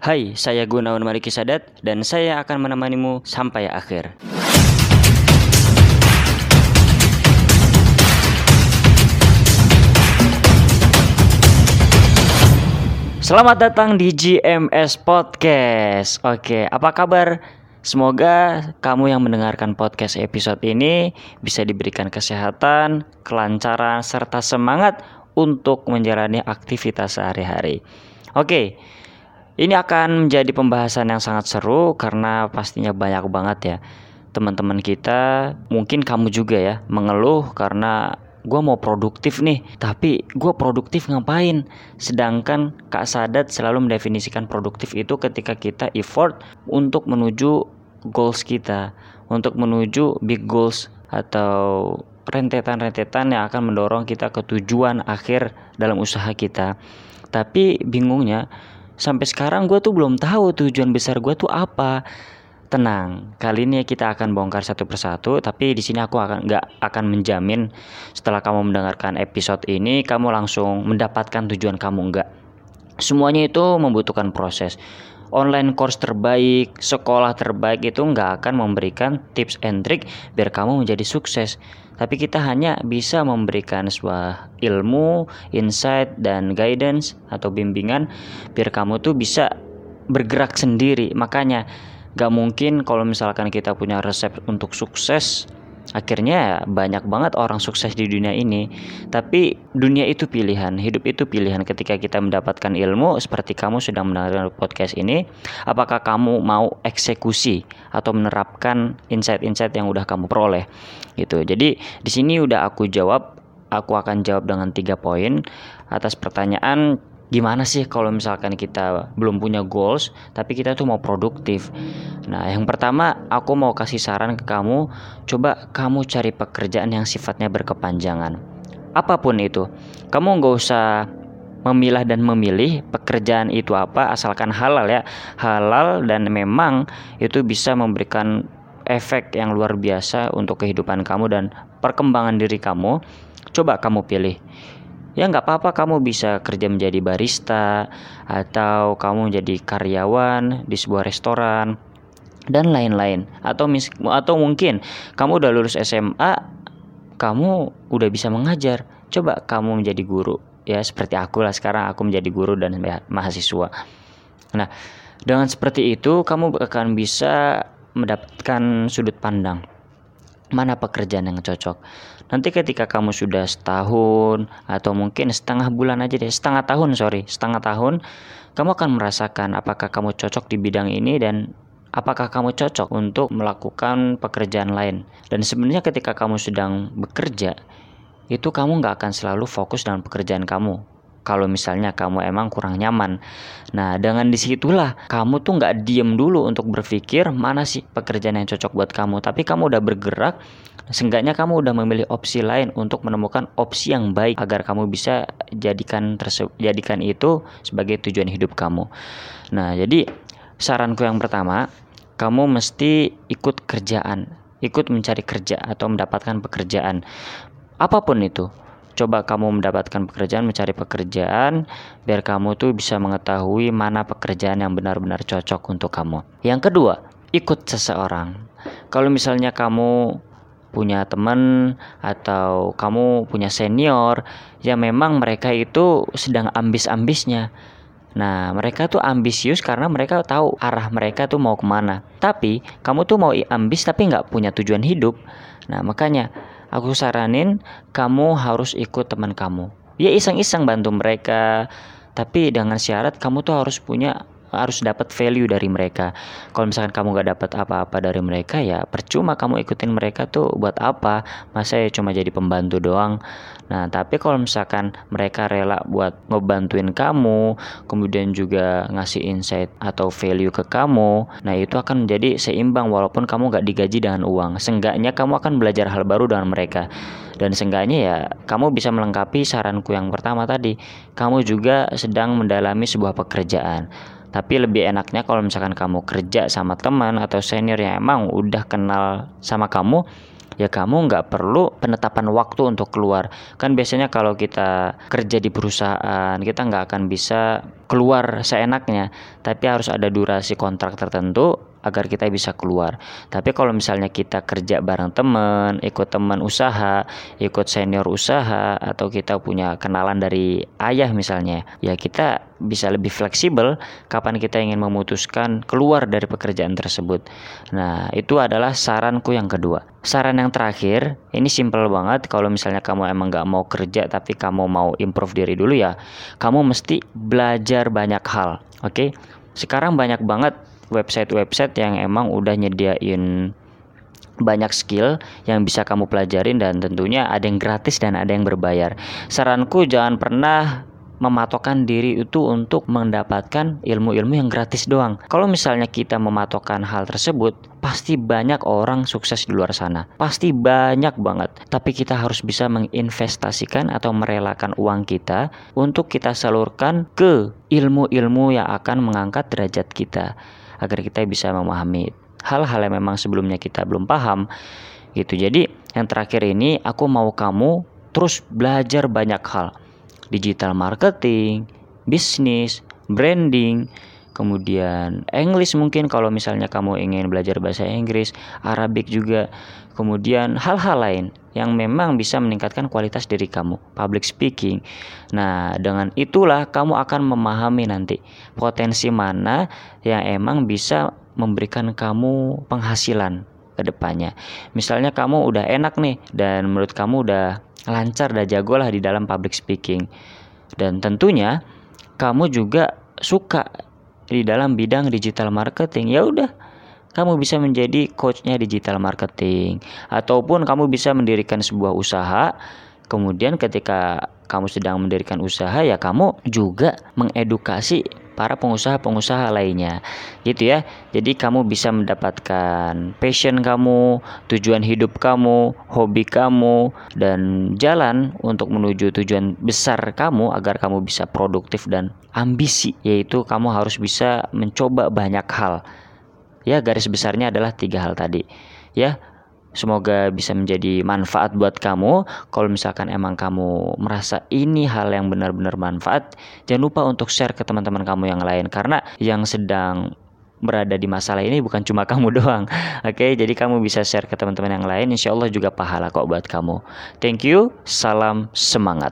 Hai, saya Gunawan Mariki Sadat dan saya akan menemanimu sampai akhir. Selamat datang di GMS Podcast. Oke, apa kabar? Semoga kamu yang mendengarkan podcast episode ini bisa diberikan kesehatan, kelancaran, serta semangat untuk menjalani aktivitas sehari-hari. Oke, ini akan menjadi pembahasan yang sangat seru karena pastinya banyak banget ya teman-teman kita, mungkin kamu juga ya mengeluh karena gue mau produktif nih, tapi gue produktif ngapain? Sedangkan Kak Sadat selalu mendefinisikan produktif itu ketika kita effort untuk menuju goals kita, untuk menuju big goals atau rentetan-rentetan yang akan mendorong kita ke tujuan akhir dalam usaha kita. Tapi bingungnya sampai sekarang gue tuh belum tahu tujuan besar gue tuh apa. Tenang kali ini kita akan bongkar satu persatu tapi di sini aku akan nggak akan menjamin setelah kamu mendengarkan episode ini kamu langsung mendapatkan tujuan kamu nggak. Semuanya itu membutuhkan proses. Online course terbaik, sekolah terbaik itu nggak akan memberikan tips and trick biar kamu menjadi sukses. Tapi kita hanya bisa memberikan sebuah ilmu, insight, dan guidance atau bimbingan biar kamu tuh bisa bergerak sendiri. Makanya gak mungkin kalau misalkan kita punya resep untuk sukses akhirnya banyak banget orang sukses di dunia ini. Tapi dunia itu pilihan hidup itu pilihan. Ketika kita mendapatkan ilmu seperti kamu sedang mendengarkan podcast ini apakah kamu mau eksekusi atau menerapkan insight-insight yang udah kamu peroleh? Gitu. Jadi di sini udah aku jawab aku akan jawab dengan tiga poin. Atas pertanyaan gimana sih kalau misalkan kita belum punya goals tapi kita tuh mau produktif? Nah yang pertama aku mau kasih saran ke kamu. Coba kamu cari pekerjaan yang sifatnya berkepanjangan. Apa pun itu kamu nggak usah memilah dan memilih pekerjaan itu apa asalkan halal ya. Halal dan memang itu bisa memberikan efek yang luar biasa untuk kehidupan kamu dan perkembangan diri kamu. Coba kamu pilih ya nggak apa-apa kamu bisa kerja menjadi barista atau kamu menjadi karyawan di sebuah restoran dan lain-lain. Atau mis atau mungkin kamu udah lulus SMA kamu udah bisa mengajar. Coba kamu menjadi guru. Ya seperti aku lah sekarang aku menjadi guru dan mahasiswa. Nah dengan seperti itu kamu akan bisa mendapatkan sudut pandang mana pekerjaan yang cocok. Nanti ketika kamu sudah setahun atau mungkin setengah bulan aja deh, setengah tahun sorry, setengah tahun, kamu akan merasakan apakah kamu cocok di bidang ini dan apakah kamu cocok untuk melakukan pekerjaan lain. Dan sebenarnya ketika kamu sedang bekerja, itu kamu nggak akan selalu fokus dalam pekerjaan kamu kalau misalnya kamu emang kurang nyaman. Nah, dengan di situlah kamu tuh nggak diem dulu untuk berpikir mana sih pekerjaan yang cocok buat kamu, tapi kamu udah bergerak. Seenggaknya kamu udah memilih opsi lain untuk menemukan opsi yang baik agar kamu bisa jadikan jadikan itu sebagai tujuan hidup kamu. Nah, jadi saranku yang pertama, kamu mesti ikut kerjaan, ikut mencari kerja atau mendapatkan pekerjaan. Apa pun itu, coba kamu mendapatkan pekerjaan, mencari pekerjaan, biar kamu tuh bisa mengetahui mana pekerjaan yang benar-benar cocok untuk kamu. Yang kedua, ikut seseorang. Kalau misalnya kamu punya teman atau kamu punya senior, ya memang mereka itu sedang ambis-ambisnya. Nah, mereka tuh ambisius karena mereka tahu arah mereka tuh mau ke mana. Tapi, kamu tuh mau ambis tapi nggak punya tujuan hidup. Nah, makanya aku saranin kamu harus ikut teman kamu. Ya iseng-iseng bantu mereka, tapi dengan syarat kamu tuh harus punya harus dapat value dari mereka. Kalau misalkan kamu gak dapat apa-apa dari mereka ya percuma kamu ikutin mereka tuh buat apa? Masa ya cuma jadi pembantu doang. Nah, tapi kalau misalkan mereka rela buat ngebantuin kamu, kemudian juga ngasih insight atau value ke kamu, nah itu akan menjadi seimbang walaupun kamu gak digaji dengan uang. Seenggaknya kamu akan belajar hal baru dengan mereka. Dan seenggaknya ya kamu bisa melengkapi saranku yang pertama tadi. Kamu juga sedang mendalami sebuah pekerjaan. Tapi lebih enaknya kalau misalkan kamu kerja sama teman atau senior yang emang udah kenal sama kamu, ya kamu nggak perlu penetapan waktu untuk keluar. Kan biasanya kalau kita kerja di perusahaan, kita nggak akan bisa keluar seenaknya, tapi harus ada durasi kontrak tertentu agar kita bisa keluar. Tapi kalau misalnya kita kerja bareng teman, ikut teman usaha, ikut senior usaha, atau kita punya kenalan dari ayah misalnya, ya kita bisa lebih fleksibel kapan kita ingin memutuskan keluar dari pekerjaan tersebut. Nah, itu adalah saranku yang kedua. Saran yang terakhir, ini simple banget. Kalau misalnya kamu emang gak mau kerja tapi kamu mau improve diri dulu ya, kamu mesti belajar banyak hal. Oke, okay? sekarang banyak banget website-website yang emang udah nyediain banyak skill yang bisa kamu pelajarin dan tentunya ada yang gratis dan ada yang berbayar. Saranku jangan pernah mematokkan diri itu untuk mendapatkan ilmu-ilmu yang gratis doang. Kalau misalnya kita mematokkan hal tersebut, pasti banyak orang sukses di luar sana. Pasti banyak banget. Tapi kita harus bisa menginvestasikan atau merelakan uang kita untuk kita salurkan ke ilmu-ilmu yang akan mengangkat derajat kita agar kita bisa memahami hal-hal yang memang sebelumnya kita belum paham gitu. Jadi yang terakhir ini aku mau kamu terus belajar banyak hal. Digital marketing, bisnis, branding, kemudian English mungkin kalau misalnya kamu ingin belajar bahasa Inggris, Arabik juga, kemudian hal-hal lain yang memang bisa meningkatkan kualitas diri kamu, public speaking. Nah, dengan itulah kamu akan memahami nanti potensi mana yang emang bisa memberikan kamu penghasilan ke depannya. Misalnya kamu udah enak nih dan menurut kamu udah lancar dan jago lah di dalam public speaking. Dan tentunya kamu juga suka di dalam bidang digital marketing. Ya udah, kamu bisa menjadi coachnya digital marketing ataupun kamu bisa mendirikan sebuah usaha kemudian ketika kamu sedang mendirikan usaha ya kamu juga mengedukasi para pengusaha-pengusaha lainnya. Gitu ya. Jadi kamu bisa mendapatkan passion kamu tujuan hidup kamu hobi kamu dan jalan untuk menuju tujuan besar kamu agar kamu bisa produktif dan ambisi yaitu kamu harus bisa mencoba banyak hal. Ya garis besarnya adalah tiga hal tadi. Ya Semoga bisa menjadi manfaat buat kamu. Kalau misalkan emang kamu merasa ini hal yang benar-benar manfaat, jangan lupa untuk share ke teman-teman kamu yang lain karena yang sedang berada di masalah ini bukan cuma kamu doang. Oke, jadi kamu bisa share ke teman-teman yang lain. Insya Allah juga pahala kok buat kamu. Thank you. Salam semangat.